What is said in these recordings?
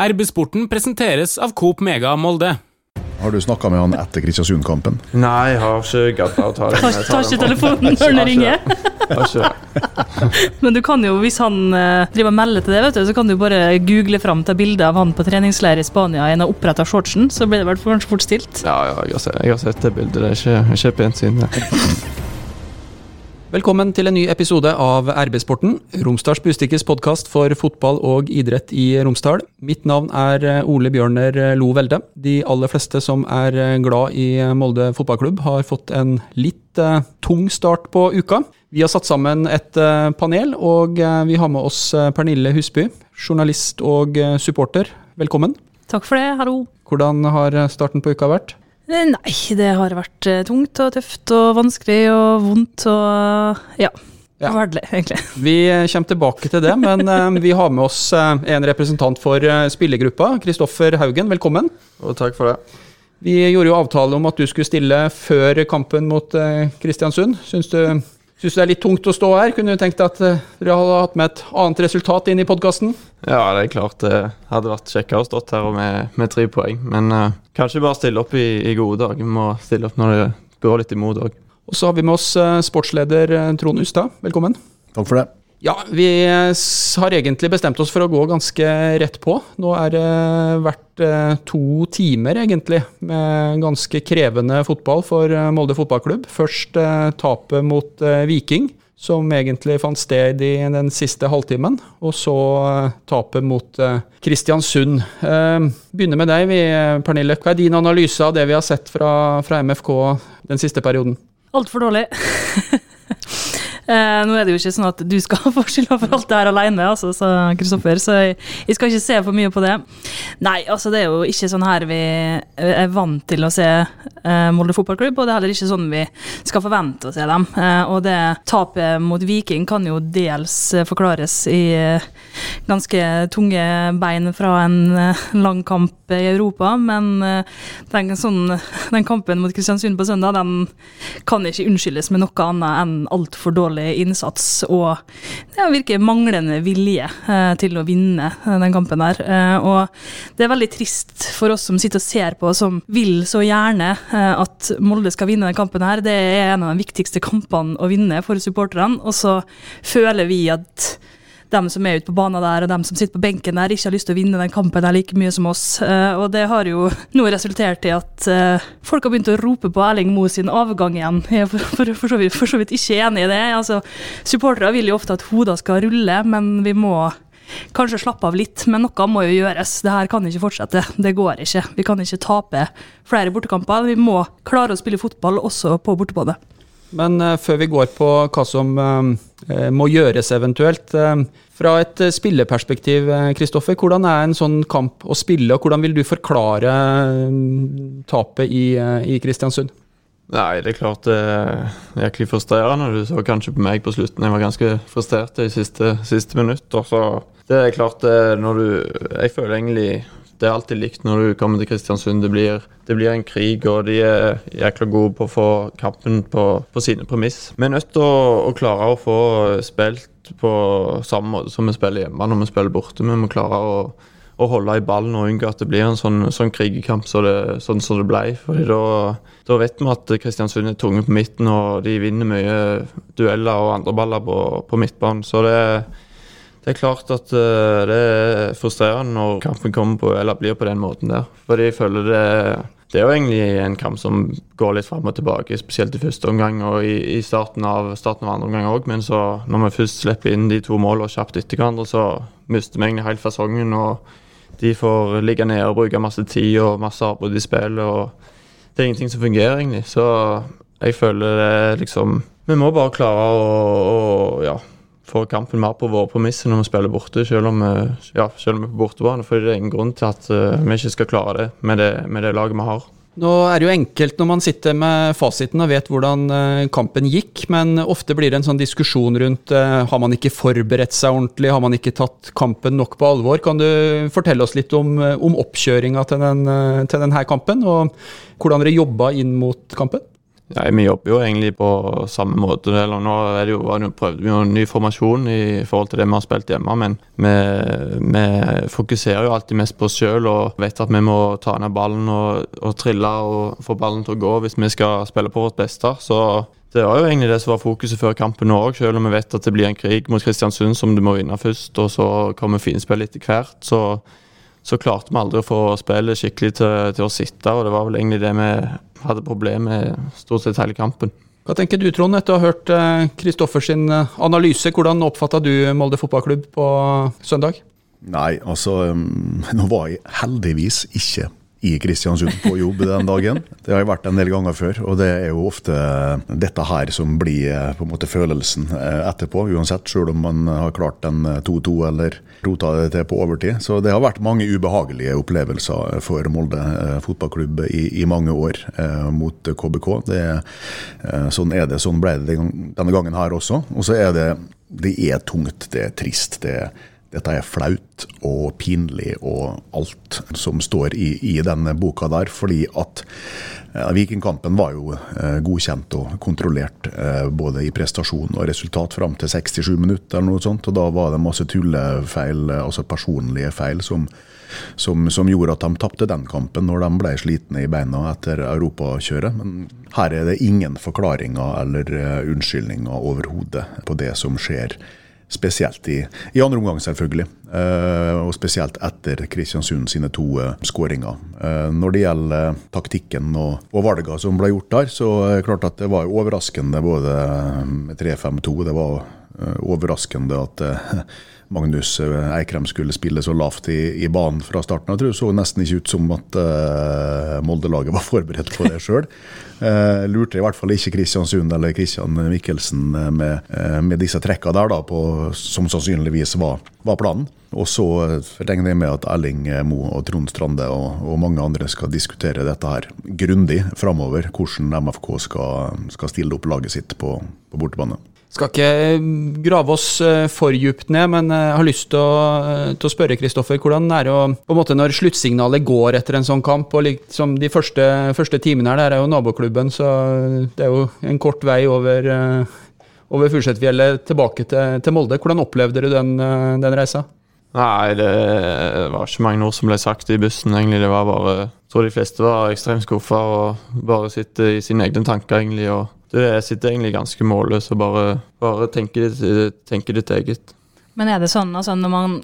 RB-sporten presenteres av Coop Mega Molde. Har du snakka med han etter Kristiansund-kampen? Nei, jeg har ikke gadda å ta den. Tar, tar ikke telefonen når det ringer. Men du kan jo, hvis han eh, driver og melder til det, vet du, så kan du bare google fram til bilde av han på treningsleir i Spania i en oppretta shortsen, så blir det vel kanskje fort stilt. Ja, ja, jeg har sett, jeg har sett det bildet. Det er ikke, ikke pent syn. Velkommen til en ny episode av RB-sporten, Romsdals Bustikkes podkast for fotball og idrett i Romsdal. Mitt navn er eh, Ole Bjørner Lo Velde. De aller fleste som er eh, glad i Molde fotballklubb, har fått en litt eh, tung start på uka. Vi har satt sammen et eh, panel, og eh, vi har med oss eh, Pernille Husby, journalist og eh, supporter. Velkommen. Takk for det, hallo. Hvordan har eh, starten på uka vært? Eh, Nei, det har vært eh, tungt og tøft og vanskelig og vondt og ja. Ja. Verdelig, egentlig. Vi eh, kommer tilbake til det, men vi har med oss en representant for spillergruppa. Kristoffer Haugen, velkommen. Og takk for det. Vi gjorde jo avtale om at du skulle stille før kampen mot Kristiansund. Syns du, syns du det er litt tungt å stå her? Kunne du tenkt deg at eh, dere hadde hatt med et annet resultat inn i podkasten? Ja, det er klart det hadde vært kjekkere å stått her med, med tre poeng. Men uh, kanskje bare stille opp i, i gode dager. Vi må stille opp når det går litt imot òg. Og så har vi med oss eh, sportsleder eh, Trond Ustad. Velkommen. Takk for det. Ja, vi har egentlig bestemt oss for å gå ganske rett på. Nå er det vært eh, to timer, egentlig, med ganske krevende fotball for eh, Molde fotballklubb. Først eh, tapet mot Viking, som egentlig fant sted i den siste halvtimen. Og så tapet mot Kristiansund. Begynner med deg, Pernille. Hva er din analyse av det vi har sett fra, fra MFK den siste perioden? Altfor dårlig. Eh, nå er det jo ikke sånn at du skal få skylda for alt det her alene, altså, sa Kristoffer, så jeg, jeg skal ikke se for mye på det. Nei, altså det er jo ikke sånn her vi er vant til å se eh, Molde fotballklubb, og det er heller ikke sånn vi skal forvente å se dem. Eh, og det tapet mot Viking kan jo dels eh, forklares i eh, ganske tunge bein fra en eh, lang kamp i Europa, men den, sånn, den kampen mot Kristiansund på søndag, den kan ikke unnskyldes med noe annet enn altfor dårlig innsats og det virker manglende vilje eh, til å vinne eh, den kampen der. Eh, og det er veldig trist for oss som sitter og ser på, som vil så gjerne at Molde skal vinne den kampen her. Det er en av de viktigste kampene å vinne for supporterne, og så føler vi at dem som er ute på banen der, og dem som sitter på benken der, ikke har lyst til å vinne den kampen der like mye som oss. Eh, og det har jo nå resultert i at eh, folk har begynt å rope på Erling Moe sin avgang igjen. Jeg er for, for, for, så vidt, for så vidt ikke enig i det. Altså, supportere vil jo ofte at hoder skal rulle, men vi må kanskje slappe av litt. Men noe må jo gjøres. Det her kan ikke fortsette. Det går ikke. Vi kan ikke tape flere bortekamper. Vi må klare å spille fotball også på bortebane. Men eh, før vi går på hva som eh, må gjøres eventuelt eh, Fra et eh, spilleperspektiv, eh, Kristoffer, hvordan er en sånn kamp å spille, og hvordan vil du forklare eh, tapet i, eh, i Kristiansund? Nei, det er klart det er jæklig frustrerende. Du så kanskje på meg på slutten. Jeg var ganske frustrert i siste, siste minutt. Og så Det er klart det når du Jeg føler egentlig det er alltid likt når du kommer til Kristiansund. Det blir, det blir en krig, og de er jækla gode på å få kampen på, på sine premiss. Vi er nødt til å, å klare å få spilt på samme måte som vi spiller hjemme når vi spiller borte. Vi må klare å, å holde i ballen og unngå at det blir en sånn, sånn krigerkamp så sånn som det ble. Fordi da, da vet vi at Kristiansund er tunge på midten, og de vinner mye dueller og andreballer på, på midtbanen. Så det det er klart at uh, det er frustrerende når kampen kommer på, eller blir på den måten der. Fordi jeg føler det Det er jo egentlig en kamp som går litt fram og tilbake, spesielt i første omgang og i, i starten, av, starten av andre omgang òg. Men så, når vi først slipper inn de to målene kjapt etter hverandre, så mister vi egentlig helt fasongen. Og de får ligge nede og bruke masse tid og masse avbrudd i spillet. Og det er ingenting som fungerer, egentlig. Så jeg føler det liksom Vi må bare klare å, å ja, få kampen mer på våre premisser når vi spiller borte, selv om, vi- ja, selv om vi er på bortebane. For det er ingen grunn til at eh, vi ikke skal klare det med, det med det laget vi har. Nå er det jo enkelt når man sitter med fasiten og vet hvordan eh, kampen gikk, men ofte blir det en sånn diskusjon rundt eh, har man ikke forberedt seg ordentlig, har man ikke tatt kampen nok på alvor. Kan du fortelle oss litt om, eh, om oppkjøringa til, eh, til denne kampen, og hvordan dere jobba inn mot kampen? Ja, Vi jobber jo egentlig på samme måte. eller Nå jo, prøvde vi jo ny formasjon i forhold til det vi har spilt hjemme, men vi, vi fokuserer jo alltid mest på oss sjøl og vet at vi må ta ned ballen og, og, trille og få ballen til å gå hvis vi skal spille på vårt beste. Så det var jo egentlig det som var fokuset før kampen òg, selv om vi vet at det blir en krig mot Kristiansund som du må vinne først, og så kommer finspill etter hvert. så så klarte vi aldri å få spillet skikkelig til, til, å sitte, og det var vel egentlig det vi hadde problemer med stort sett hele kampen. Hva tenker du, Trond, etter å ha hørt Kristoffer eh, sin eh, analyse? Hvordan oppfatta du Molde fotballklubb på søndag? Nei, altså Nå var jeg heldigvis ikke i Kristiansund på jobb den dagen. Det har jeg vært en del ganger før, og det er jo ofte dette her som blir eh, på en måte følelsen eh, etterpå, uansett, selv om man har klart en 2-2 eh, eller rota det til på overtid. Så det har vært mange ubehagelige opplevelser for Molde fotballklubb i, i mange år mot KBK. Det, sånn er det, sånn ble det denne gangen her også. Og så er det det er tungt, det er trist. det er dette er flaut og pinlig og alt som står i, i denne boka der. Fordi at eh, Vikingkampen var jo eh, godkjent og kontrollert eh, både i prestasjon og resultat fram til 67 minutter eller noe sånt. Og da var det masse tullefeil, altså personlige feil, som, som, som gjorde at de tapte den kampen når de ble slitne i beina etter europakjøret. Men her er det ingen forklaringer eller unnskyldninger overhodet på det som skjer Spesielt i, i andre omgang, selvfølgelig. Uh, og spesielt etter Kristiansund sine to uh, skåringer. Uh, når det gjelder taktikken og, og valgene som ble gjort der, så er det klart at det var overraskende både med 3-5-2. Det var overraskende at Magnus Eikrem skulle spille så lavt i, i, banen fra starten. Jeg tror det så nesten ikke ut som at Molde-laget var forberedt på det sjøl. Uh, lurte i hvert fall ikke Kristiansund eller Kristian Mikkelsen eh, med, uh, med disse trekka der, da, på, som sannsynligvis var, var, planen. Og så regner jeg med at Erling Mo og Trond Strande og, og mange andre skal diskutere dette her grundig framover, hvordan MFK skal, skal stille opp laget sitt på, på bortebane. Skal ikke eh, grave oss eh, for djupt ned, men jeg har lyst til å, til å spørre Kristoffer. Hvordan er det å, på en måte når sluttsignalet går etter en sånn kamp? og liksom De første, første timene her, der er jo naboklubben, så det er jo en kort vei over, eh, over Fursetfjellet tilbake til, til, Molde. Hvordan opplevde du den, den reisa? Nei, det var ikke mange ord som ble sagt i bussen, egentlig. Det var bare Jeg tror de fleste var ekstremt skuffa og bare sitter i sine egne tanker, egentlig. og du, sitter egentlig ganske målløs og bare, bare tenker, tenker ditt eget. Men er det sånn altså når man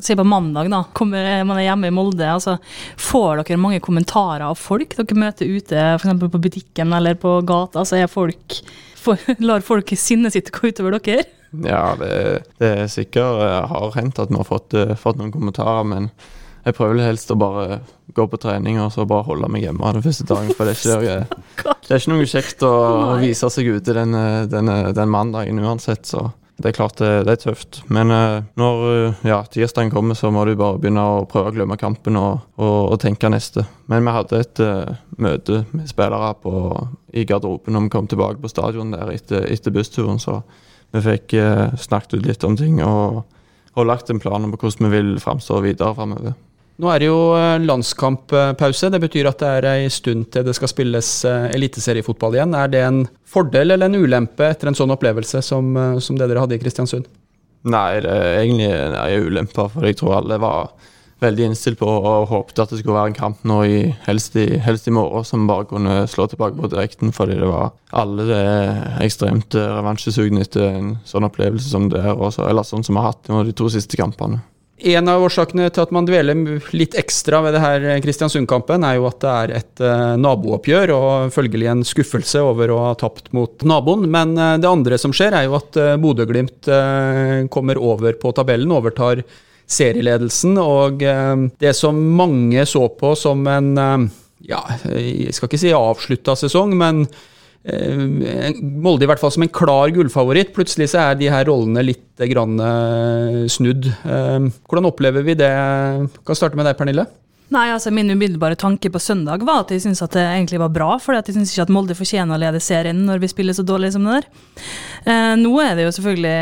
sier på mandag, da, kommer, man er hjemme i Molde, altså, får dere mange kommentarer av folk dere møter ute, f.eks. på butikken eller på gata? Altså, er folk, for, lar folk sinnet sitt gå utover dere? Ja, det, det er sikkert har hendt at vi har fått, fått noen kommentarer, men jeg prøver helst å bare gå på trening og så bare holde meg hjemme den første dagen. For det er ikke, det er ikke noe kjekt å, å vise seg ute den, den, den, mandagen uansett, så det er klart det, det er tøft. Men uh, når uh, ja, tirsdagen kommer, så må du bare begynne å prøve å glemme kampen og, og, og tenke neste. Men vi hadde et uh, møte med spillere på, i garderoben når vi kom tilbake på stadion der etter, etter bussturen, så vi fikk snakket ut litt om ting og, og lagt en plan om hvordan vi vil framstå videre framover. Nå er det jo eh, landskamppause. Det betyr at det er ei stund til det skal spilles eh, eliteseriefotball igjen. Er det en fordel eller en ulempe etter en sånn opplevelse som, eh, som det dere hadde i Kristiansund? Nei, det er egentlig en ulempe, for jeg tror alle var veldig innstilt på og håpet at det skulle være en kamp nå i helst, i helst i morgen som bare kunne slå tilbake på direkten, fordi det var alle det ekstremt revansjesugne etter en sånn opplevelse som det er, eller sånn som vi har hatt de to siste kampene. En av årsakene til at man dveler litt ekstra ved det her Kristiansund-kampen, er jo at det er et uh, nabooppgjør, og følgelig en skuffelse over å ha tapt mot naboen. Men uh, det andre som skjer, er jo at uh, Bodø-Glimt kommer over på tabellen, overtar serieledelsen. Og det som mange så på som en ja, jeg skal ikke si avslutta sesong, men Eh, Molde i hvert fall som en klar gullfavoritt. Plutselig så er de her rollene litt grann eh, snudd. Eh, hvordan opplever vi det? Kan starte med deg, Pernille. Nei, altså Min umiddelbare tanke på søndag var at jeg syntes at det egentlig var bra. For jeg syns ikke at Molde fortjener å lede serien når vi spiller så dårlig som det der. Eh, nå er det jo selvfølgelig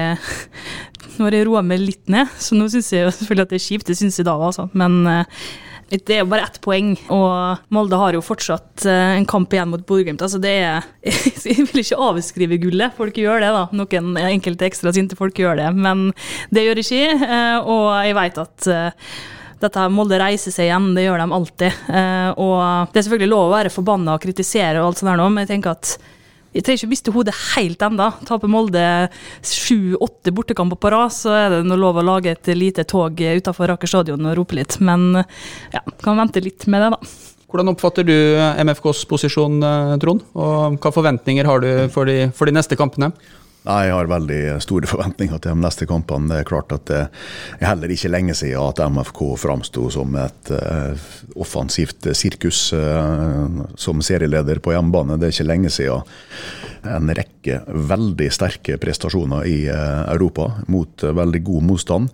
Nå har jeg roa meg litt ned, så nå syns jeg jo selvfølgelig at det er kjipt. Det syns jeg da, altså. Men eh, Det er jo bare ett poeng, og Molde har jo fortsatt eh, en kamp igjen mot Bodø-Glimt. Altså det er Jeg vil ikke avskrive gullet, folk gjør det, da. Noen enkelte ekstra sinte folk gjør det, men det gjør ikke jeg, eh, og jeg vet at eh, dette Molde reiser seg igjen, det gjør de alltid. Og det er selvfølgelig lov å være forbanna og kritisere og alt sånt der nå, men jeg tenker at jeg trenger ikke miste hodet helt ennå. Taper Molde sju-åtte bortekamper på rad, så er det noe lov å lage et lite tog utenfor Aker stadion og rope litt. Men ja, kan vente litt med det, da. Hvordan oppfatter du MFKs posisjon, Trond? Og hva forventninger har du for de, for de neste kampene? Nei, Jeg har veldig store forventninger til de neste kampene. Det er klart at det er heller ikke lenge siden at MFK framsto som et uh, offensivt sirkus uh, som serieleder på hjemmebane. Det er ikke lenge siden en rekke veldig sterke prestasjoner i uh, Europa mot veldig god motstand.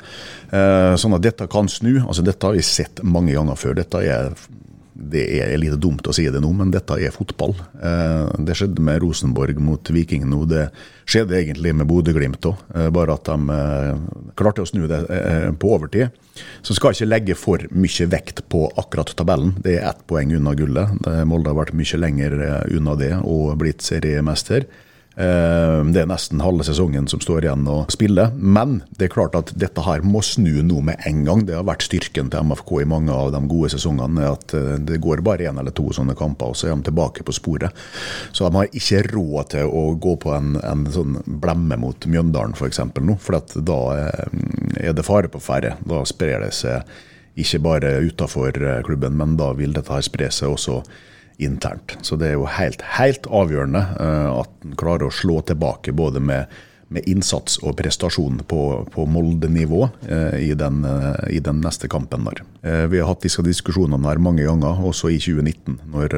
sånn at dette kan snu. altså Dette har vi sett mange ganger før. Dette er det er litt dumt å si det nå, men dette er fotball. Det skjedde med Rosenborg mot Viking nå. Det skjedde egentlig med Bodø-Glimt òg, eh, bare at de eh, klarte å snu det eh, på overtid. Så skal ikke legge for mye vekt på akkurat tabellen. Det er ett poeng unna gullet. Molde har vært mye lenger unna det og blitt seriemester. Eh, det er nesten halve sesongen som står igjen å spille. Men det er klart at dette her må snu nå med en gang. Det har vært styrken til MFK i mange av de gode sesongene. At eh, det går bare én eller to sånne kamper, og så er de tilbake på sporet. Så de har ikke råd til å gå på en, en sånn blemme mot Mjøndalen f.eks. nå. For da eh, er det fare på ferde. Da sprer det seg ikke bare utafor klubben, men da vil dette her spre seg også internt. Så det er jo helt, helt avgjørende uh, at en klarer å slå tilbake både med, med innsats og prestasjon på, på Molde-nivå uh, i, uh, i, den neste kampen. der. vi har hatt disse diskusjonene her mange ganger, også i 2019, når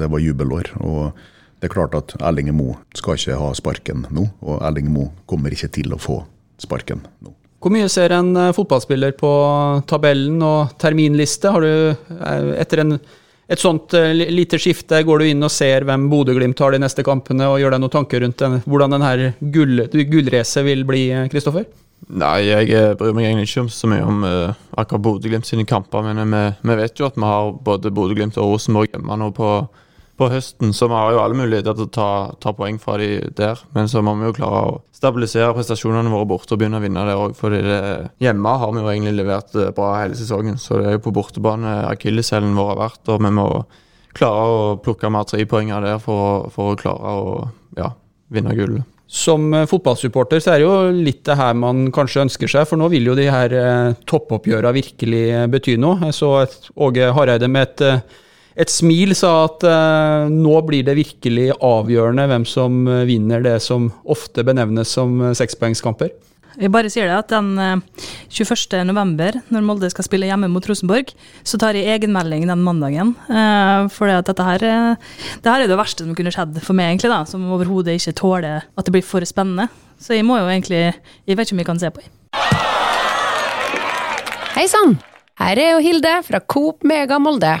det var jubelår. og det er klart at Erling Mo skal ikke ha sparken nå, og Erling Mo kommer ikke til å få sparken nå. Hvor mye ser en fotballspiller på tabellen og terminliste? Har du etter en et sånt uh, lite skifte, går du inn og ser hvem Bodø-Glimt har de neste kampene, og gjør deg noen tanker rundt den, hvordan denne gull, gullracet vil bli, Kristoffer? Nei, jeg eh, bryr meg egentlig ikke så mye om uh, akkurat Bodø-Glimt sine kamper. Men vi, vi, vet jo at vi har både Bodø-Glimt og Rosenborg hjemme nå på på høsten, så vi har jo alle muligheter til å ta, ta, poeng fra de der. Men så må vi jo klare å stabilisere prestasjonene våre borte og begynne å vinne der òg. For hjemme har vi jo egentlig levert eh, bra hele sesongen, så det er jo på bortebane akilleshælen vår har vært. Og vi må klare å plukke mer trepoenger der for, for, å klare å ja, vinne gullet. Som eh, fotballsupporter så er det jo litt det her man kanskje ønsker seg, for nå vil jo de her eh, toppoppgjørene virkelig bety noe. Jeg så Åge Hareide med et et smil sa at eh, nå blir det virkelig avgjørende hvem som eh, vinner det som ofte benevnes som uh, sekspoengskamper. Jeg bare sier det at den uh, 21.11., når Molde skal spille hjemme mot Rosenborg, så tar jeg egenmelding den mandagen. For dette her, det her er det verste som kunne skjedd for meg, egentlig, da, som overhodet ikke tåler at det blir for spennende. Så jeg må jo egentlig Jeg vet ikke om jeg kan se på. Hei sann! Her er jo Hilde fra Coop Mega Molde.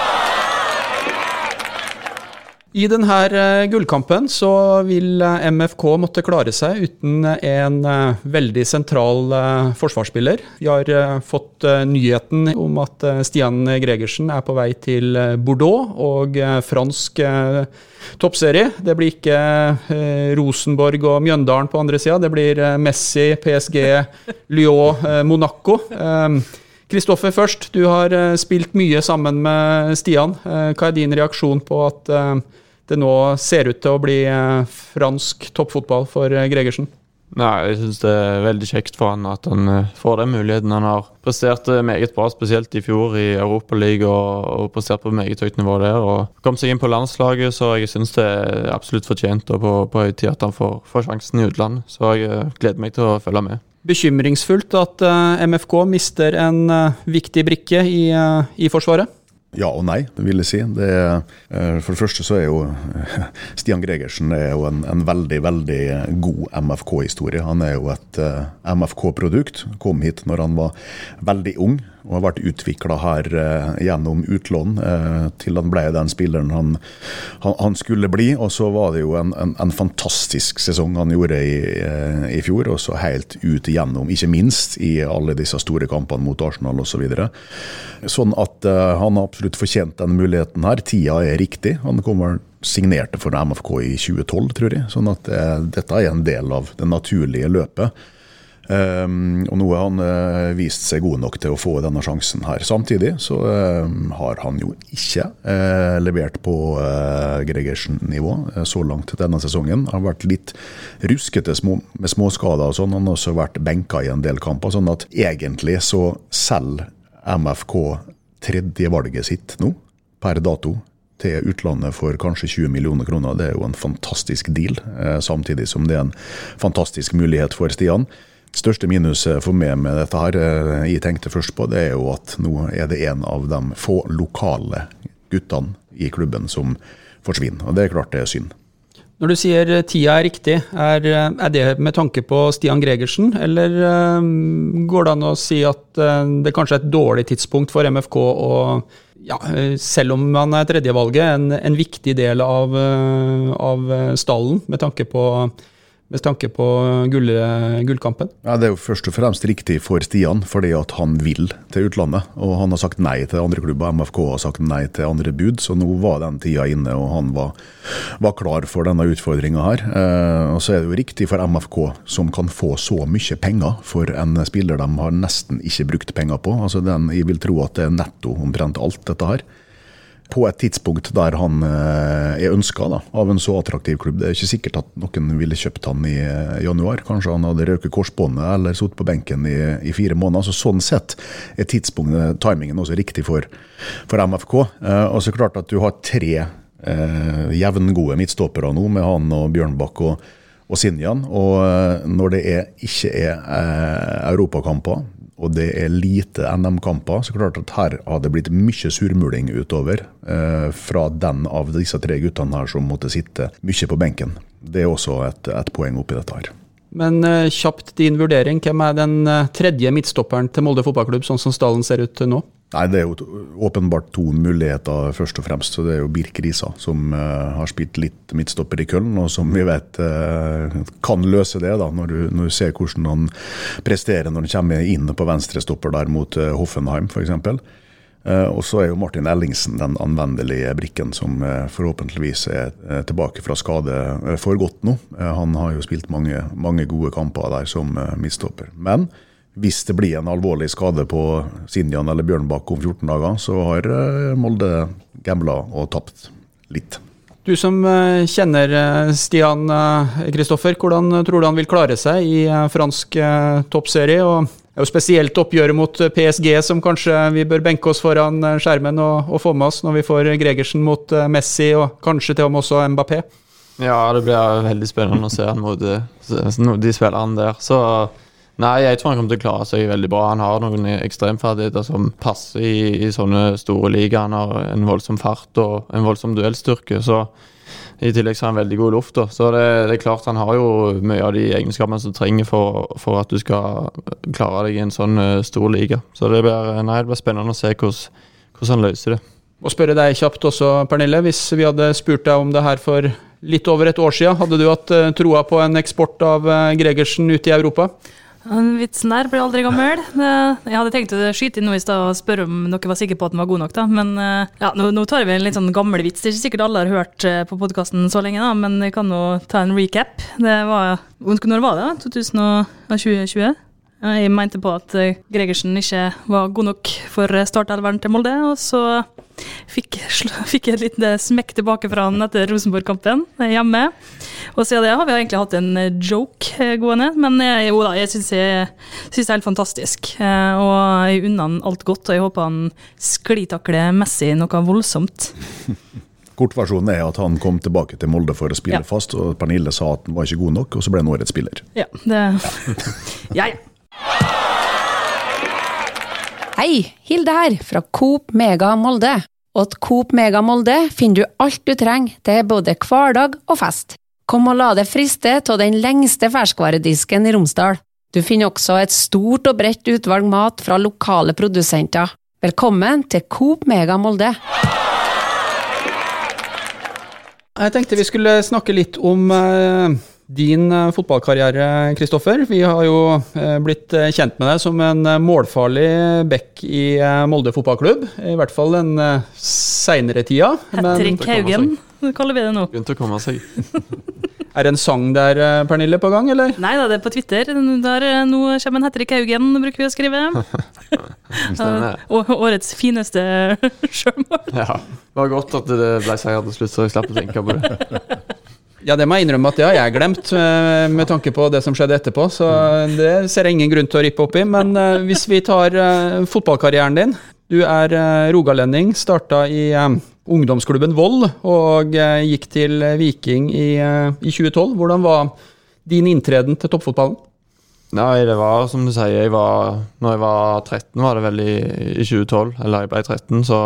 I denne eh, gullkampen så vil eh, MFK måtte klare seg uten en eh, veldig sentral forsvarsspiller. Vi har fått nyheten om at Stian Gregersen er på vei til Bordeaux og fransk toppserie. Det blir ikke Rosenborg og Mjøndalen på andre sida. Det blir Messi, PSG, Lyon, Monaco. Kristoffer først, du har spilt mye sammen med Stian. Hva er din reaksjon på at det nå ser ut til å bli eh, fransk toppfotball for eh, Gregersen? Nei, jeg syns det er veldig kjekt for han at han eh, får den muligheten. Han har prestert meget bra, spesielt i fjor i Europaligaen og, og prestert på meget høyt nivå der. og Kom seg inn på landslaget, så jeg syns det er absolutt fortjent og på, på høy tid at han får, får, sjansen i utlandet. Så jeg gleder meg til å følge med. Bekymringsfullt at MFK mister en viktig brikke i, i Forsvaret? Ja og nei, det vil jeg si. Det eh, for det første så er jo Stian Gregersen er jo en, en veldig, veldig god MFK-historie. Han er jo et eh, MFK-produkt. Kom hit når han var veldig ung. Og har vært utvikla her eh, gjennom utlån eh, til han ble den spilleren han, han, han, skulle bli. Og så var det jo en, en, en fantastisk sesong han gjorde i, eh, i fjor, og så helt ut igjennom, ikke minst i alle disse store kampene mot Arsenal osv. Så videre. sånn at eh, han har absolutt fortjent denne muligheten her. Tida er riktig. Han kommer signerte for MFK i 2012, tror jeg. Sånn at eh, dette er en del av det naturlige løpet. Um, og nå har han uh, vist seg god nok til å få denne sjansen her. Samtidig så uh, har han jo ikke uh, levert på Gregersen-nivå så langt denne sesongen. Han har vært litt ruskete med småskader og sånn. Han har også vært benka i en del kamper. Sånn at egentlig så selger MFK tredjevalget sitt nå, per dato, til utlandet for kanskje 20 millioner kroner. Det er jo en fantastisk deal, eh, samtidig som det er en fantastisk mulighet for Stian. Største minuset for meg med dette her, eh, jeg tenkte først på, det er jo at nå er det en av de få lokale guttene i klubben som forsvinner. Og det er klart det er synd. Når du sier eh, tida er riktig, er, er, det med tanke på Stian Gregersen, eller går det an å si at det kanskje er et dårlig tidspunkt for MFK å ja, eh, selv om han er tredjevalget, en, en viktig del av, eh, av stallen med tanke på med tanke på gull, gullkampen? Ja, Det er jo først og fremst riktig for Stian, fordi at han vil til utlandet. Og han har sagt nei til andre klubber. MFK har sagt nei til andre bud, så nå var den tida inne, og han var, var klar for denne utfordringa her. Eh, og så er det jo riktig for MFK, som kan få så mye penger for en spiller de har nesten ikke brukt penger på. Altså den, Jeg vil tro at det er netto omtrent alt, dette her på et tidspunkt der han eh, er ønska av en så attraktiv klubb. Det er ikke sikkert at noen ville kjøpt han i eh, januar. Kanskje han hadde røket korsbåndet eller sittet på benken i, i, fire måneder. Så sånn sett er tidspunktet, timingen også riktig for, for MFK. Eh, og så klart at du har tre eh, jevngode midtstoppere nå, med han og Bjørnbakk og, og Sinjan. Og når det er, ikke er eh, europakamper, og det er lite NM-kamper, så klart at her har det blitt mye surmuling utover eh, fra den av disse tre guttene her som måtte sitte mye på benken. Det er også et, et poeng oppi dette her. Men eh, kjapt din vurdering, hvem er den eh, tredje midtstopperen til Molde fotballklubb, sånn som stallen ser ut nå? Nei, Det er jo åpenbart to muligheter, først og fremst. Så Det er jo Birk Risa, som uh, har spilt litt midtstopper i Köln, og som vi vet uh, kan løse det, da, når du, når du, ser hvordan han presterer når han kommer inn på venstrestopper der mot uh, Hoffenheim f.eks. Uh, og så er jo Martin Ellingsen den anvendelige brikken som forhåpentligvis er tilbake fra skade for godt nå. han har jo spilt mange, mange gode kamper der som midtstopper. Men hvis det blir en alvorlig skade på Sinjan eller Bjørnbakk om 14 dager, så har eh, Molde gambla og tapt litt. Du som eh, kjenner eh, Stian Kristoffer, hvordan tror du han vil klare seg i fransk toppserie? og det er jo spesielt oppgjøret mot PSG som kanskje vi bør benke oss foran skjermen og, og få med oss når vi får Gregersen mot Messi og kanskje til og med også Mbappé. Ja, det blir veldig spennende å se han mot de spillerne der. Så Nei, jeg tror han kommer til å klare seg veldig bra. Han har noen ekstremferdigheter som passer i, i sånne store ligaer. Han har en voldsom fart og en voldsom duellstyrke. Så i tillegg så har han veldig god luft. Da. Så det, det, er klart han har jo mye av de egenskapene som trenger for, for at du skal klare deg i en sånn uh, stor liga. Så det blir, nei, det blir spennende å se hvordan, hvordan han løser det. Og spørre deg kjapt også, Pernille. Hvis vi hadde spurt deg om det her for litt over et år siden, hadde du hatt uh, troa på en eksport av uh, Gregersen ut i Europa? Den vitsen der blir aldri gammel. Jeg hadde tenkt å skyte inn noe i stad og spørre om dere var sikre på at den var god nok, da. Men eh, ja, nå, nå tar vi en litt sånn gammel vits. Det er ikke sikkert alle har hørt eh, på podkasten så lenge, da, men jeg kan jo ta en recap. Det var Når var det? 2020? Jeg mente på at eh, Gregersen ikke var god nok for startelveren til Molde, og så fikk, fikk jeg et lite smekk tilbake fra han etter Rosenborg-kampen hjemme. Og siden det har vi egentlig hatt en eh, joke eh, gående, men jeg, jo da, jeg syns det er helt fantastisk. Eh, og jeg unner han alt godt, og jeg håper han sklitakler Messi noe voldsomt. Kortversjonen er at han kom tilbake til Molde for å spille ja. fast, og Pernille sa at han var ikke god nok, og så ble han årets spiller. Ja, det... ja, ja. Hei, Hilde her, fra Coop Mega Molde. Og til Coop Mega Molde finner du alt du trenger til både hverdag og fest. Kom og la deg friste av den lengste ferskvaredisken i Romsdal. Du finner også et stort og bredt utvalg mat fra lokale produsenter. Velkommen til Coop Mega Molde! Jeg tenkte vi skulle snakke litt om eh, din eh, fotballkarriere, Kristoffer. Vi har jo eh, blitt kjent med deg som en målfarlig back i Molde fotballklubb. I hvert fall den seinere tida. Men Hattrick Haugen, kaller vi det nå. Begynte å komme seg. er det en sang der, eh, Pernille, på gang, eller? Nei da, det er på Twitter. Der, eh, nå kommer en Hetrik Haugen, bruker vi å skrive. Og årets fineste sjømål. Ja. Det var godt at det ble seier til slutt, så jeg slapp å tenke på det. Ja, det må jeg innrømme at det har jeg glemt, eh, med tanke på det som skjedde etterpå. Så det ser jeg ingen grunn til å rippe opp i. Men eh, hvis vi tar eh, fotballkarrieren din. Du er eh, rogalending, starta i eh, ungdomsklubben Vold og eh, gikk til Viking i, eh, i 2012. Hvordan var din inntreden til toppfotballen? Nei, det var som du sier, jeg var Når jeg var 13, var det vel i, i 2012, eller jeg ble 13, så,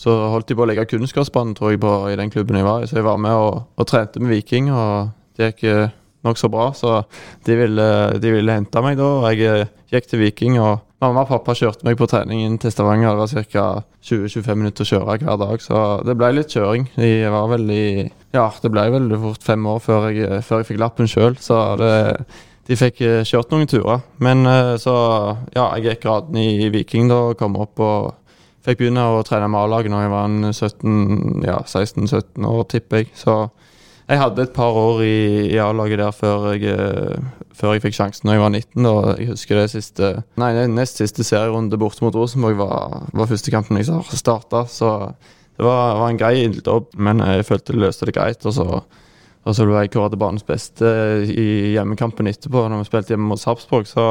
så holdt de på å legge kunstgressbanen, tror jeg, på, i den klubben jeg var i. Så jeg var med og, og trente med Viking, og det gikk eh, nokså bra. Så de ville, de ville hente meg da, og jeg eh, gikk til Viking. og Mamma og pappa kjørte meg på trening inn til Stavanger. Det var ca. 20-25 minutter å kjøre hver dag, så det ble litt kjøring. De var vel i Ja, det ble veldig fort fem år før jeg, før jeg fikk lappen sjøl, så det de fikk eh, kjørt noen turer. Men eh, så ja, jeg gikk graden i Viking da og kom opp og fikk begynne å trene med A-laget når jeg var en 17, ja, 16-17 år, tipper jeg. Så jeg hadde et par år i, i A-laget der før jeg, eh, før jeg fikk sjansen når jeg var 19. Og Jeg husker det siste Nei, det nest siste serierunde borte mot Rosenborg var, var første kampen jeg starta. Så det var, var en grei ilddåp, men jeg følte det løste det greit. og så og så ble jeg kåret til banens beste i hjemmekampen etterpå, når vi spilte hjemme mot Sarpsborg. Så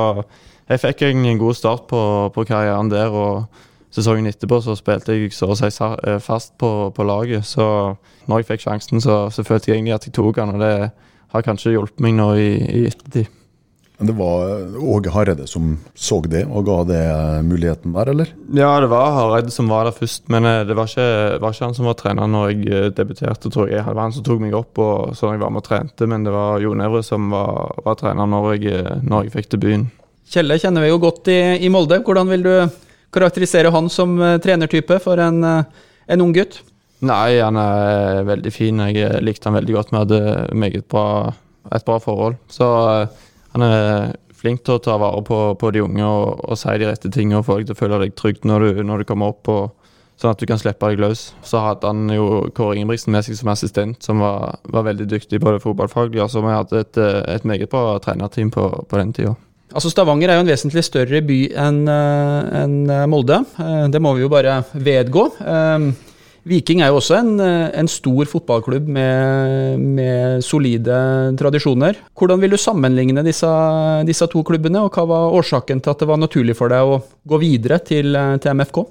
jeg fikk en god start på, på karrieren der. og Sesongen etterpå så spilte jeg så å si fast på, på, laget. Så når jeg fikk sjansen, så, så, følte jeg egentlig at jeg tok den, og det har kanskje hjulpet meg nå i, i ettertid. Men det var Åge Hareide som så det og ga det muligheten der, eller? Ja, det var Hareide som var der først, men eh, det var ikke, var ikke han som var trener når jeg eh, debuterte, tror jeg. Det var han som tok meg opp og sånn jeg var med og trente, men det var Jon Evre som var, var trener når jeg, eh, når jeg fikk debuten. Kjelle kjenner vi jo godt i, i, Molde. Hvordan vil du karakterisere han som trenertype for en, en ung gutt? Nei, han er veldig fin. Jeg likte han veldig godt. Vi hadde meget bra, et bra forhold. Så han er flink til å ta vare på, på de unge og, og, si de rette tingene og få deg til å føle deg trygg når du, når du kommer opp, og, sånn at du kan slippe deg løs. Så hadde han jo Kåre Ingebrigtsen med seg som assistent, som var, var veldig dyktig på det fotballfaglige. Så vi hadde et, et meget bra trenerteam på, på den tida. Altså Stavanger er jo en vesentlig større by enn en Molde. Eh, det må vi jo bare vedgå. Eh, Viking er jo også en, en stor fotballklubb med, med, solide tradisjoner. Hvordan vil du sammenligne disse, disse, to klubbene, og hva var årsaken til at det var naturlig for deg å gå videre til, til MFK?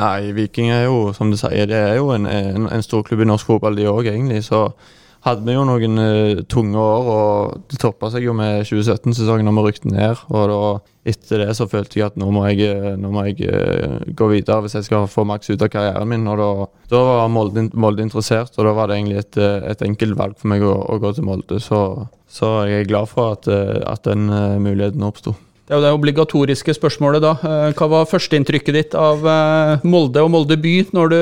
Nei, Viking er jo, som du sier, det er jo en, en, en stor klubb i norsk fotball, de òg, egentlig. så hadde vi jo noen uh, tunge år, og det toppa seg jo med 2017-sesongen når vi rykte ned. og da, Etter det så følte jeg at nå må jeg, eh, nå må jeg uh, gå videre hvis jeg skal få maks ut av karrieren min. og Da, da var Molde, Molde, interessert, og da var det egentlig et, et enkelt valg for meg å, å gå til Molde. Så, så, jeg er glad for at, at den uh, muligheten oppsto. Det er jo det obligatoriske spørsmålet, da. Hva var førsteinntrykket ditt av Molde og Molde by når du,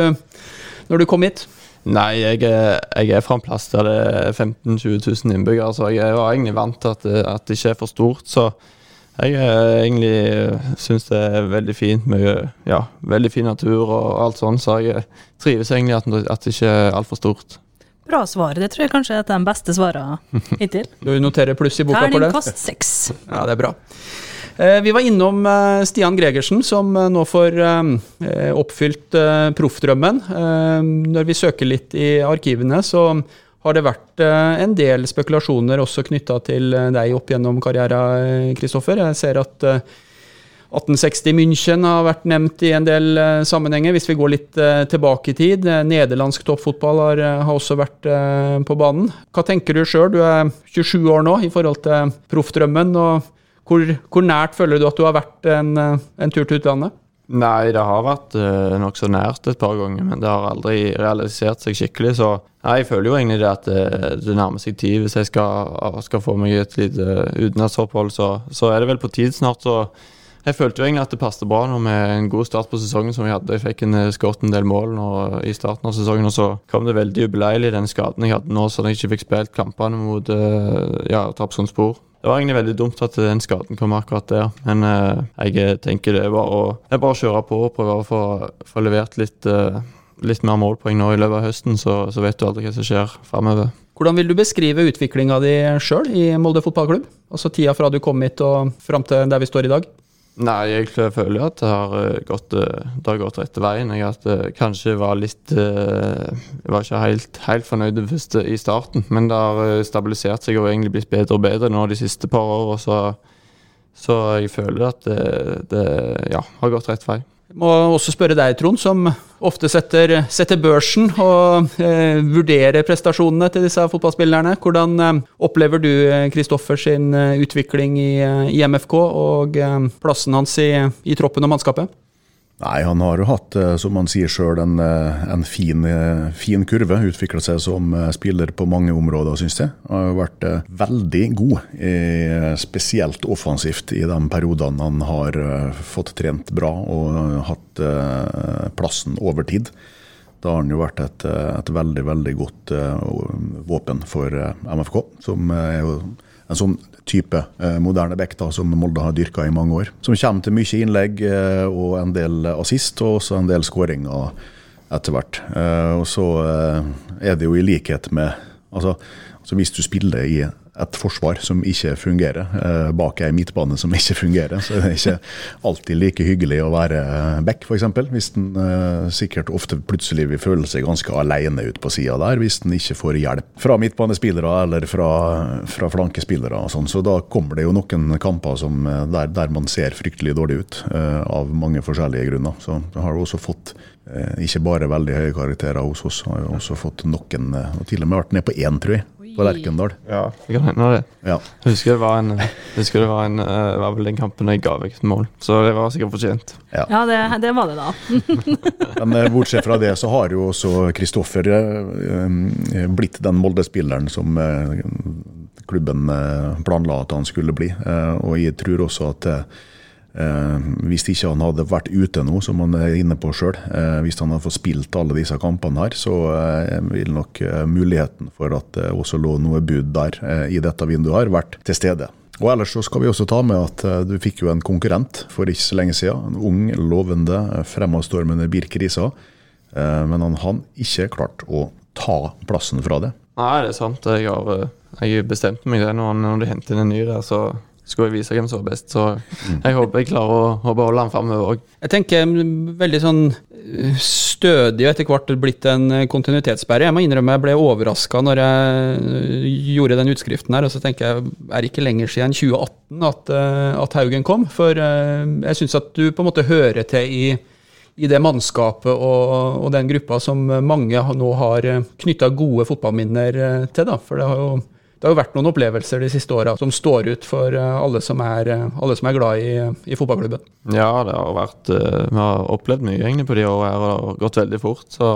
når du kom hit? Nei, jeg er, jeg er fra en plass der det er 15 000-20 000 innbyggere, så jeg var egentlig vant til at, at det ikke er for stort. Så jeg egentlig syns det er veldig fint med ja, veldig fin natur og alt sånn, så jeg trives egentlig at, at det ikke er altfor stort. Bra svar. Det tror jeg kanskje er de beste svarene hittil. Du noterer pluss i boka for det? Terningkast seks. Ja, det er bra. Eh, vi var innom eh, Stian Gregersen, som eh, nå får oppfylt proffdrømmen. Når vi søker litt i arkivene, så har det vært en del spekulasjoner også knytta til deg opp gjennom karrieren, Kristoffer. Jeg ser at 1860 München har vært nevnt i en del sammenhenger, hvis vi går litt tilbake i tid. Nederlandsk toppfotball har, har også vært på banen. Hva tenker du sjøl? Du er 27 år nå i forhold til proffdrømmen. og hvor, hvor, nært føler du at du har vært en, en tur til utlandet? Nei, det har vært uh, nokså nært et par ganger, men det har aldri realisert seg skikkelig. Så jeg føler jo egentlig det at det, det nærmer seg tid. Hvis jeg skal, skal få meg et lite utenlandsopphold, så, så er det vel på tid snart. Så jeg følte jo egentlig at det passet bra nå med en god start på sesongen som vi hadde. Jeg fikk en eh, skåret en del mål nå i starten av sesongen, og så kom det veldig ubeleilig den skaden jeg hadde nå, så jeg ikke fikk spilt kampene mot uh, ja, Trapsonsspor. Det var egentlig veldig dumt at den skaden kom akkurat der. Men eh, jeg tenker det er bare å, er bare kjøre på og prøve å få, få levert litt, eh, litt, mer målpoeng nå i løpet av høsten, så, så vet du aldri hva som skjer framover. Hvordan vil du beskrive utviklinga di sjøl i Molde fotballklubb? Altså tida fra du kom hit og fram til der vi står i dag? Nei, jeg føler at det har eh, gått, eh, det har gått rette veien. Jeg at eh, kanskje var litt Jeg var ikke helt, helt fornøyd først i starten, men det har stabilisert seg og egentlig blitt bedre og bedre nå de siste par årene. Så, så jeg føler at det, det ja, har gått rett vei. Må også spørre deg, Trond, som ofte setter, setter børsen og eh, vurderer prestasjonene til disse fotballspillerne. Hvordan eh, opplever du Kristoffer eh, sin eh, utvikling i, eh, i, MFK og eh, plassen hans i, i troppen og mannskapet? Nei, han har jo hatt, eh, som han sier sjøl, en, eh, en fin, eh, fin, kurve. Utvikla seg som spiller på mange områder, syns jeg. Han har vært veldig god, spesielt offensivt, i de periodene han har fått trent bra og hatt plassen over tid. Da har han jo vært et, et veldig, veldig godt våpen for MFK, som er jo en sånn type eh, moderne back da, som Molde har dyrka i mange år. Som kommer til mye innlegg eh, og en del assist, og også en del skåringer etter hvert. Eh, og så eh, er det jo i likhet med altså, altså Hvis du spiller i et forsvar som ikke fungerer, eh, bak ei midtbane som ikke fungerer, så det er ikke alltid like hyggelig å være back, f.eks. Hvis en eh, sikkert ofte plutselig vil føle seg ganske alene ut på sida der, hvis en ikke får hjelp fra midtbanespillere eller fra, fra flankespillere og sånn. Så da kommer det jo noen kamper som, eh, der, der, man ser fryktelig dårlig ut, av mange forskjellige grunner. Så det du også fått ikke bare veldig høye karakterer hos oss, har jo også fått noen, og til og med vært ned på én, tror jeg på Lerkendal. Ja, det kan hende det. Ja. Jeg husker det var en, husker det var en uh, var vel den kampen jeg ga vekk et mål, så det var sikkert fortjent. Ja, ja det, det, var det, da. Men uh, bortsett fra det, så har jo også Kristoffer uh, blitt den Molde-spilleren som klubben planla at han skulle bli. og jeg tror også at Eh, hvis ikke han hadde vært ute nå, som han er inne på sjøl, eh, hvis han hadde fått spilt alle disse kampene her, så eh, vil nok eh, muligheten for at det også lå noe bud der eh, i dette vinduet, har vært til stede. Og Ellers så skal vi også ta med at eh, du fikk jo en konkurrent for ikke så lenge siden. En ung, lovende, fremadstormende Birk Risa. men han har ikke klart å ta plassen fra det. Nei, det er sant. Jeg har jeg bestemte meg det når, når de hentet inn en ny der, så skulle jeg vise hvem som var best. Så jeg håper jeg klarer å, å beholde han framover òg. Jeg tenker mm, veldig sånn eh, stødig og etter hvert blitt en eh, kontinuitetssperre. Jeg må innrømme jeg ble overraska når jeg eh, gjorde den utskriften her. Og så tenker jeg er det ikke lenger siden 2018 at, at Haugen kom. For jeg syns at du på en måte hører til i i det mannskapet og, og, den gruppa som mange nå har knytta gode fotballminner til. da, For det har jo det har jo vært noen opplevelser de siste åra som står ut for eh, alle som er, eh, alle som er glad i, i, fotballklubben. Ja, det har vært eh, Vi har opplevd mye egentlig på de årene her, og det har gått veldig fort. Så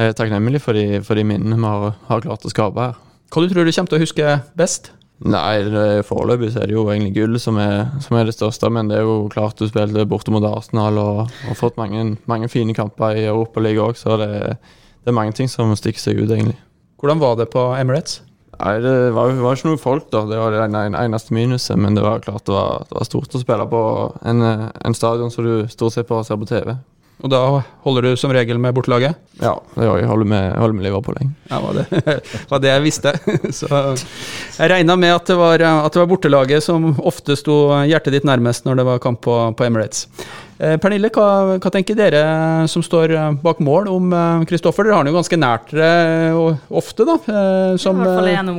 jeg er takknemlig for de, for de minnene vi har, har, klart å skape her. Hva du tror du kommer til å huske best? Nei, Foreløpig er det jo egentlig gull som er, som er, det største. Men det er jo klart du spilte borte mot Arsenal og har fått mange, mange, fine kamper i Europaligaen òg, så det, det, er mange ting som stikker seg ut, egentlig. Hvordan var det på Emirates? Nei, det var, var, ikke noe folk, da. Det var det eneste minuset. Men det var klart det var, det var stort å spille på en, en stadion som du stort sett bare ser på TV. Og da holder du som regel med bortelaget? Ja, det gjør jeg. Holder med, holder med Liverpool. Ja, var det var det jeg visste. Så jeg regna med at det, var, at det var bortelaget som ofte sto hjertet ditt nærmest når det var kamp på, på Emirates. Eh, Pernille, hva, hva, tenker dere som står bak mål om Kristoffer? Dere har han jo ganske nært dere ofte, da. Som,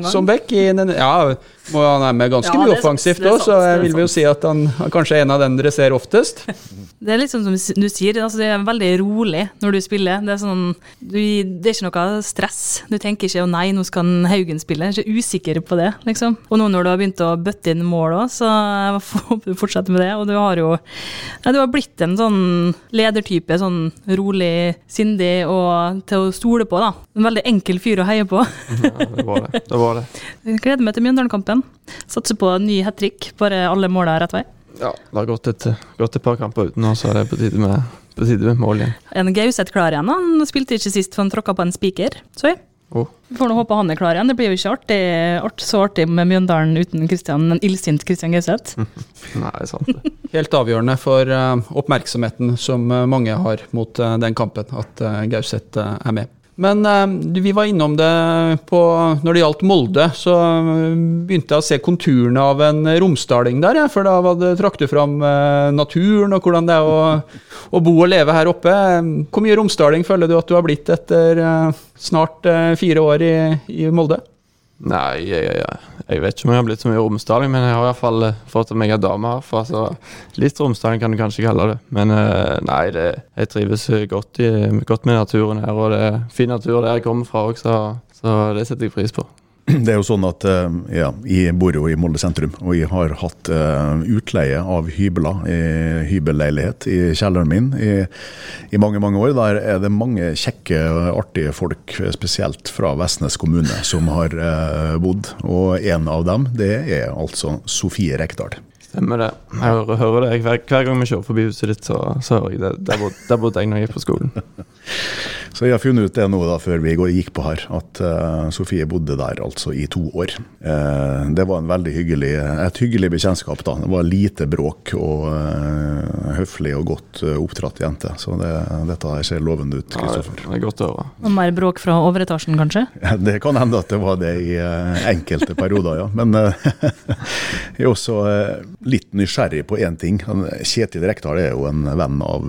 som i... Ja, han er med ganske ja, mye offensivt òg, så jeg vil jo si at han, han kanskje er en av dem dere ser oftest. Det er litt sånn som du sier, altså det er veldig rolig når du spiller. Det er, sånn, du, det er ikke noe stress. Du tenker ikke 'å nei, nå skal Haugen spille'. Jeg er ikke usikker på det, liksom. Og nå når du har begynt å bøtte inn mål òg, så håper du fortsetter med det. Og du har jo ja, du har blitt en sånn ledertype. Sånn rolig, sindig og til å stole på, da. En veldig enkel fyr å heie på. Ja, det var det. det, var det. Jeg gleder meg til Mjøndalen-kampen. Satser på en ny hat trick, bare alle måla rett vei. Ja, det har gått et, gått et par kamper uten nå, så er det på tide med, på tide med mål igjen. Er en Gauseth klar igjen? Han spilte ikke sist, for han tråkka på en spiker. Så jeg Oh. får nå håpe han er klar igjen. Det blir jo ikke artig, art, så artig med Mjøndalen uten Christian, en illsint Christian Gauseth. Nei, sant det. Helt avgjørende for uh, oppmerksomheten som eh, mange har mot uh, den kampen, at uh, Gauseth er med. Men eh, vi var innom det på Når det gjaldt Molde, så eh, begynte jeg å se konturene av en romsdaling der. For da var det, trakk du fram eh, naturen og hvordan det er å, å bo og leve her oppe. Hvor mye romsdaling føler du at du har blitt etter snart fire år i, i Molde? Nei, jeg, jeg, jeg vet ikke om jeg har blitt så mye romsdaling, men jeg har i hvert fall eh, fått meg en dame herfra, så litt romsdaling kan du kanskje kalle det. Men eh, nei, det, jeg trives godt, i, godt med naturen her, og det er fin natur der jeg kommer fra òg, så, så det setter jeg pris på. Det er jo sånn at eh, ja, Jeg bor jo i Molde sentrum, og jeg har hatt eh, utleie av hybler, i hybelleilighet i kjelleren min i, i mange mange år. Der er det mange kjekke, artige folk, spesielt fra Vestnes kommune, som har eh, bodd. Og en av dem, det er altså Sofie Rekdal. Stemmer det. Jeg hører, det. Hver, hver gang vi kjører forbi huset ditt, så, så hører jeg det. Der bodde jeg når jeg gikk på skolen. Så jeg har funnet ut det nå da, før vi gikk på her, at uh, Sofie bodde der altså i to år. Uh, det var en veldig hyggelig, et hyggelig bekjentskap. da. Det var lite bråk og uh, høflig og godt oppdratt jente. Så det, dette her ser lovende ut, Ja, det, Kristoffer. det er godt å høre. Og mer bråk fra overetasjen, kanskje? Det kan hende at det var det i enkelte perioder, ja. Men jeg er også litt nysgjerrig på én ting. Han- Kjetil Rekdal er jo en venn av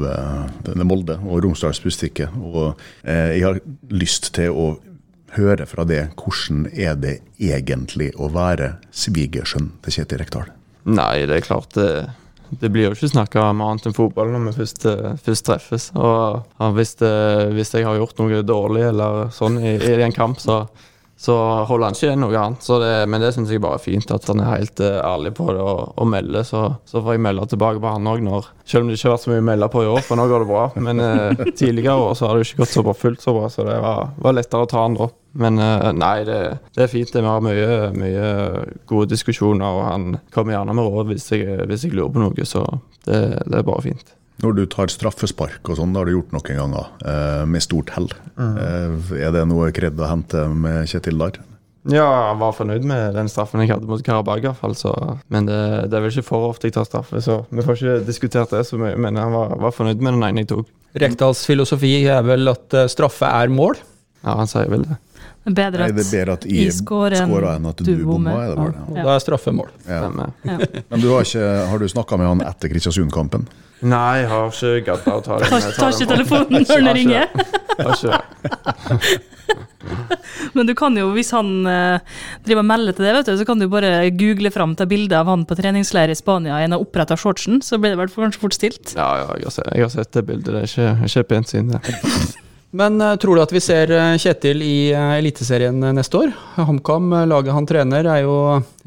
Molde og Romsdals Bustikke. Og jeg har lyst til å høre fra det hvordan er det egentlig å være svigersønn til Kjetil Rekdal? Nei, det er klart det det blir jo ikke snakka om annet enn fotball når vi først, eh, først treffes. Og hvis, det, hvis jeg har gjort noe dårlig eller sånn i, i en kamp, så, så holder han ikke noe annet. Så det, men det syns jeg bare er fint, at han er helt eh, ærlig på det og, og melder. Så, så får jeg melde tilbake på han òg, selv om det ikke har vært så mye å melde på i år, for nå går det bra. Men eh, tidligere år så har det jo ikke gått så bra fullt så bra, så det var, var lettere å ta han da. Men eh, nei, det, det er fint. Vi har mye, mye gode diskusjoner, og han kommer gjerne med råd hvis jeg, hvis jeg lurer på noe, så det, det er bare fint. Når du tar straffespark og sånn, det har du gjort noen ganger, eh, med stort hell. Mm. er det noe kred å hente med Kjetil der? Ja, han var fornøyd med den straffen jeg hadde mot Karabag, i hvert fall. Så, men det, det er vel ikke for ofte jeg tar straffe, så vi får ikke diskutert det så mye. Men han var, var fornøyd med den ene jeg tok. Rekdals filosofi er vel at eh, straffe er mål. Ja, han sier vel det. Bedre Nei, det er bedre at jeg scorer enn at du du bommer. Er det bare? Ja. Da er straffe mål. Ja. Ja. Men du har, ikke, har du snakka med han etter Kristiansund-kampen? Nei, jeg har ikke gadda å ta den. Tar, tar ta ikke telefonen når den ringer. det. Har ikke det. Men du kan jo, hvis han eh, driver og melder til det, vet du, så kan du bare google fram til bilde av han på treningsleir i Spania i en oppretta shortsen, så blir det vel kanskje fort stilt. Ja, ja, jeg har sett, jeg har sett det bildet. Det er ikke, ikke pent syn, det. Men eh, tror du at vi ser eh, Kjetil i eh, Eliteserien neste år? HamKam, laget han trener, er jo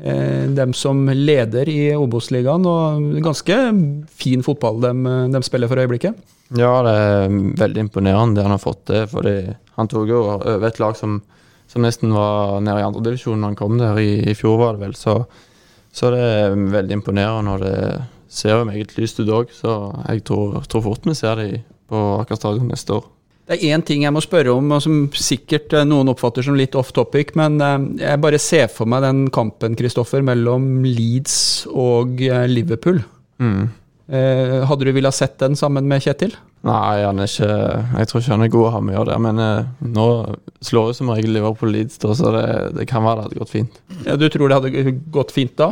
eh, dem som leder i Obos-ligaen, og ganske fin fotball de, de spiller for øyeblikket. Ja, det er veldig imponerende det han har fått til. Fordi han tok jo over et lag som, som nesten var nede i andredivisjon da han kom der i, i fjor, var det vel. Så, så det er veldig imponerende, og det ser jo meget lyst ut òg. Så jeg tror, tror fort vi ser det på Aker stadion neste år. Det er én ting jeg må spørre om, og som sikkert eh, noen oppfatter som litt off topic, men eh, jeg bare ser for meg den kampen, Kristoffer, mellom Leeds og eh, Liverpool. Mm. Hadde du villet sett den sammen med Kjetil? Nei, han er ikke Jeg tror ikke han er god å ha med å gjøre det, men nå slår jo som regel Liverpool Leeds, da, så det, det kan være det hadde gått fint. Ja, du tror det hadde gått fint da?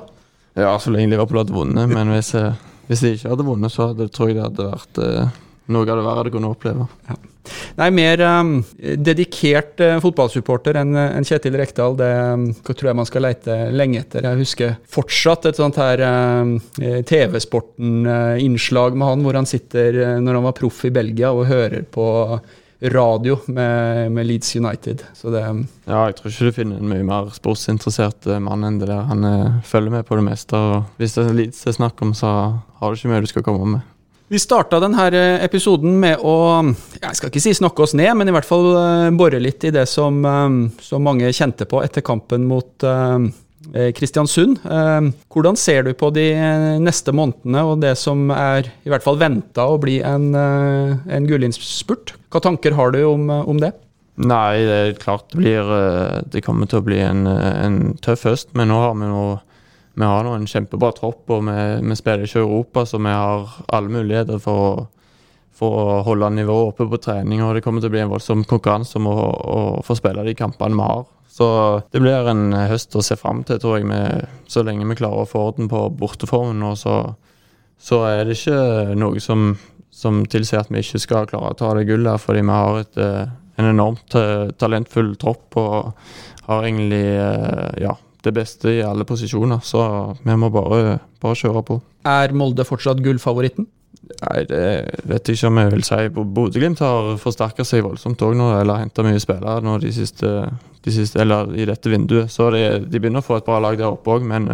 Ja, så lenge Liverpool hadde vunnet, men hvis, hvis de ikke hadde vunnet, så hadde, tror jeg det hadde vært noe av det verre du kunne oppleve. Nei, mer um, dedikert uh, fotballsupporter enn en Kjetil Rekdal, det um, tror jeg man skal leite lenge etter. Jeg husker fortsatt et sånt her um, TV-sporten-innslag med han, hvor han sitter når han var proff i Belgia og hører på radio med, med Leeds United. Det um, Ja, jeg tror ikke du finner en mye mer sportsinteressert eh, mann enn det der. Han uh, følger med på det meste, og hvis det er Leeds det er snakk om, så har du ikke mye du skal komme med. Vi starta denne episoden med å jeg skal ikke si snakke oss ned, men i hvert fall eh, bore litt i det som, eh, som mange kjente på etter kampen mot Kristiansund. Hvordan ser du på de neste månedene og det som er i hvert fall venta å bli en, en gullinnspurt? Hva tanker har du om, om, det? Nei, det er klart det blir Det kommer til å bli en, en tøff høst, men nå har vi noe vi har nå en kjempebra tropp, og vi, vi, spiller ikke Europa, så vi har alle muligheter for å, for å holde nivået oppe på trening. og Det kommer til å bli en voldsom konkurranse om å, å få spille de kampene vi har. Så det blir en høst å se fram til, tror jeg, med, så lenge vi klarer å få orden på borteformen. Og så, så er det ikke noe som, som, tilsier at vi ikke skal klare å ta det gullet, fordi vi har et, eh, en enormt eh, talentfull tropp og har egentlig eh, ja, det beste i alle posisjoner. Så vi må bare, bare kjøre på. Er Molde fortsatt gullfavoritten? Nei, det vet jeg ikke om jeg vil si. Bodø-Glimt har forsterka seg voldsomt òg nå, eller henta mye spillere nå de siste, de siste, eller i dette vinduet. Så de, de begynner å få et bra lag der oppe òg, men,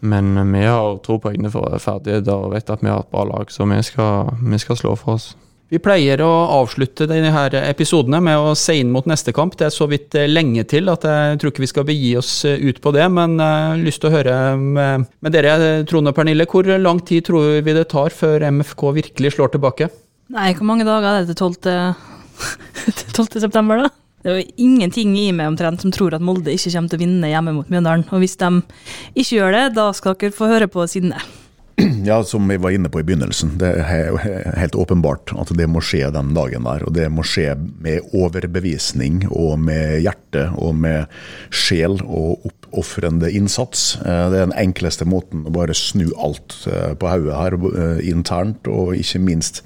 men, vi har tro på egne ferdigheter og vet at vi har et bra lag, så vi skal, vi skal slå for oss. Vi pleier å avslutte denne episodene med å se inn mot neste kamp. Det er så vidt eh, lenge til at jeg tror ikke vi skal begi oss eh, ut på det. Men jeg har lyst til å høre med, med dere, Trond og Pernille. Hvor lang tid tror vi det tar før MFK virkelig slår tilbake? Nei, hvor mange dager er det til 12. til 12. september, da? Det er jo ingenting i meg omtrent som tror at Molde ikke kommer til å vinne hjemme mot Mjøndalen. Og hvis de ikke gjør det, da skal dere få høre på siden det. Ja, som vi var inne på i begynnelsen. Det er helt åpenbart at det må skje den dagen der. Og det må skje med overbevisning og med hjerte og med sjel og oppofrende innsats. Eh, det er den enkleste måten å bare snu alt eh, på hodet her, eh, internt og ikke minst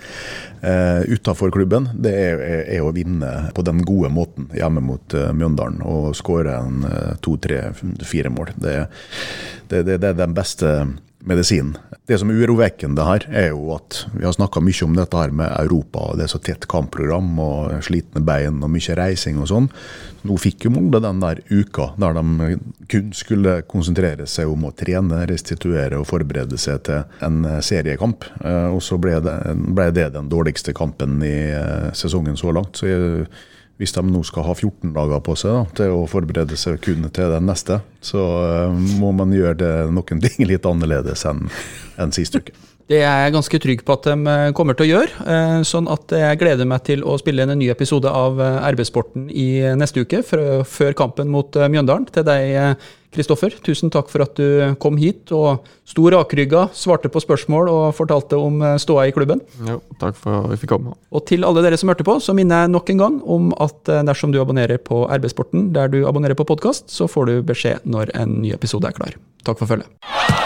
utafor klubben. Det er, å vinne på den gode måten hjemme mot Mjøndalen og skåre en to, tre, fire mål. Det, det, det, det er den beste medisin. Det som er urovekkende her, er jo at vi har snakka mye om dette her med Europa. og Det er så tett kampprogram og slitne bein og mye reising og sånn. Nå fikk jo Molde den der uka der de kun skulle konsentrere seg om å trene, restituere og forberede seg til en seriekamp. Eh, og så ble det, ble det den dårligste kampen i eh, sesongen så langt. Så jeg hvis de nå skal ha 14 dager på seg da, til å forberede seg kun til den neste, så uh, må man gjøre det noen ting litt annerledes enn en sist uke. Det er jeg ganske trygg på at de eh, kommer til å gjøre. Eh, sånn at jeg gleder meg til å spille inn en ny episode av RB-sporten i neste uke, før kampen mot Mjøndalen. Til deg, Kristoffer, tusen takk for at du kom hit og sto rakrygga, svarte på spørsmål og fortalte om eh, ståa i klubben. Jo, takk for at vi fikk komme. Og til alle dere som hørte på, så minner jeg nok en gang om at eh, dersom du abonnerer på RB-sporten der du abonnerer på podkast, så får du beskjed når en ny episode er klar. Takk for følget.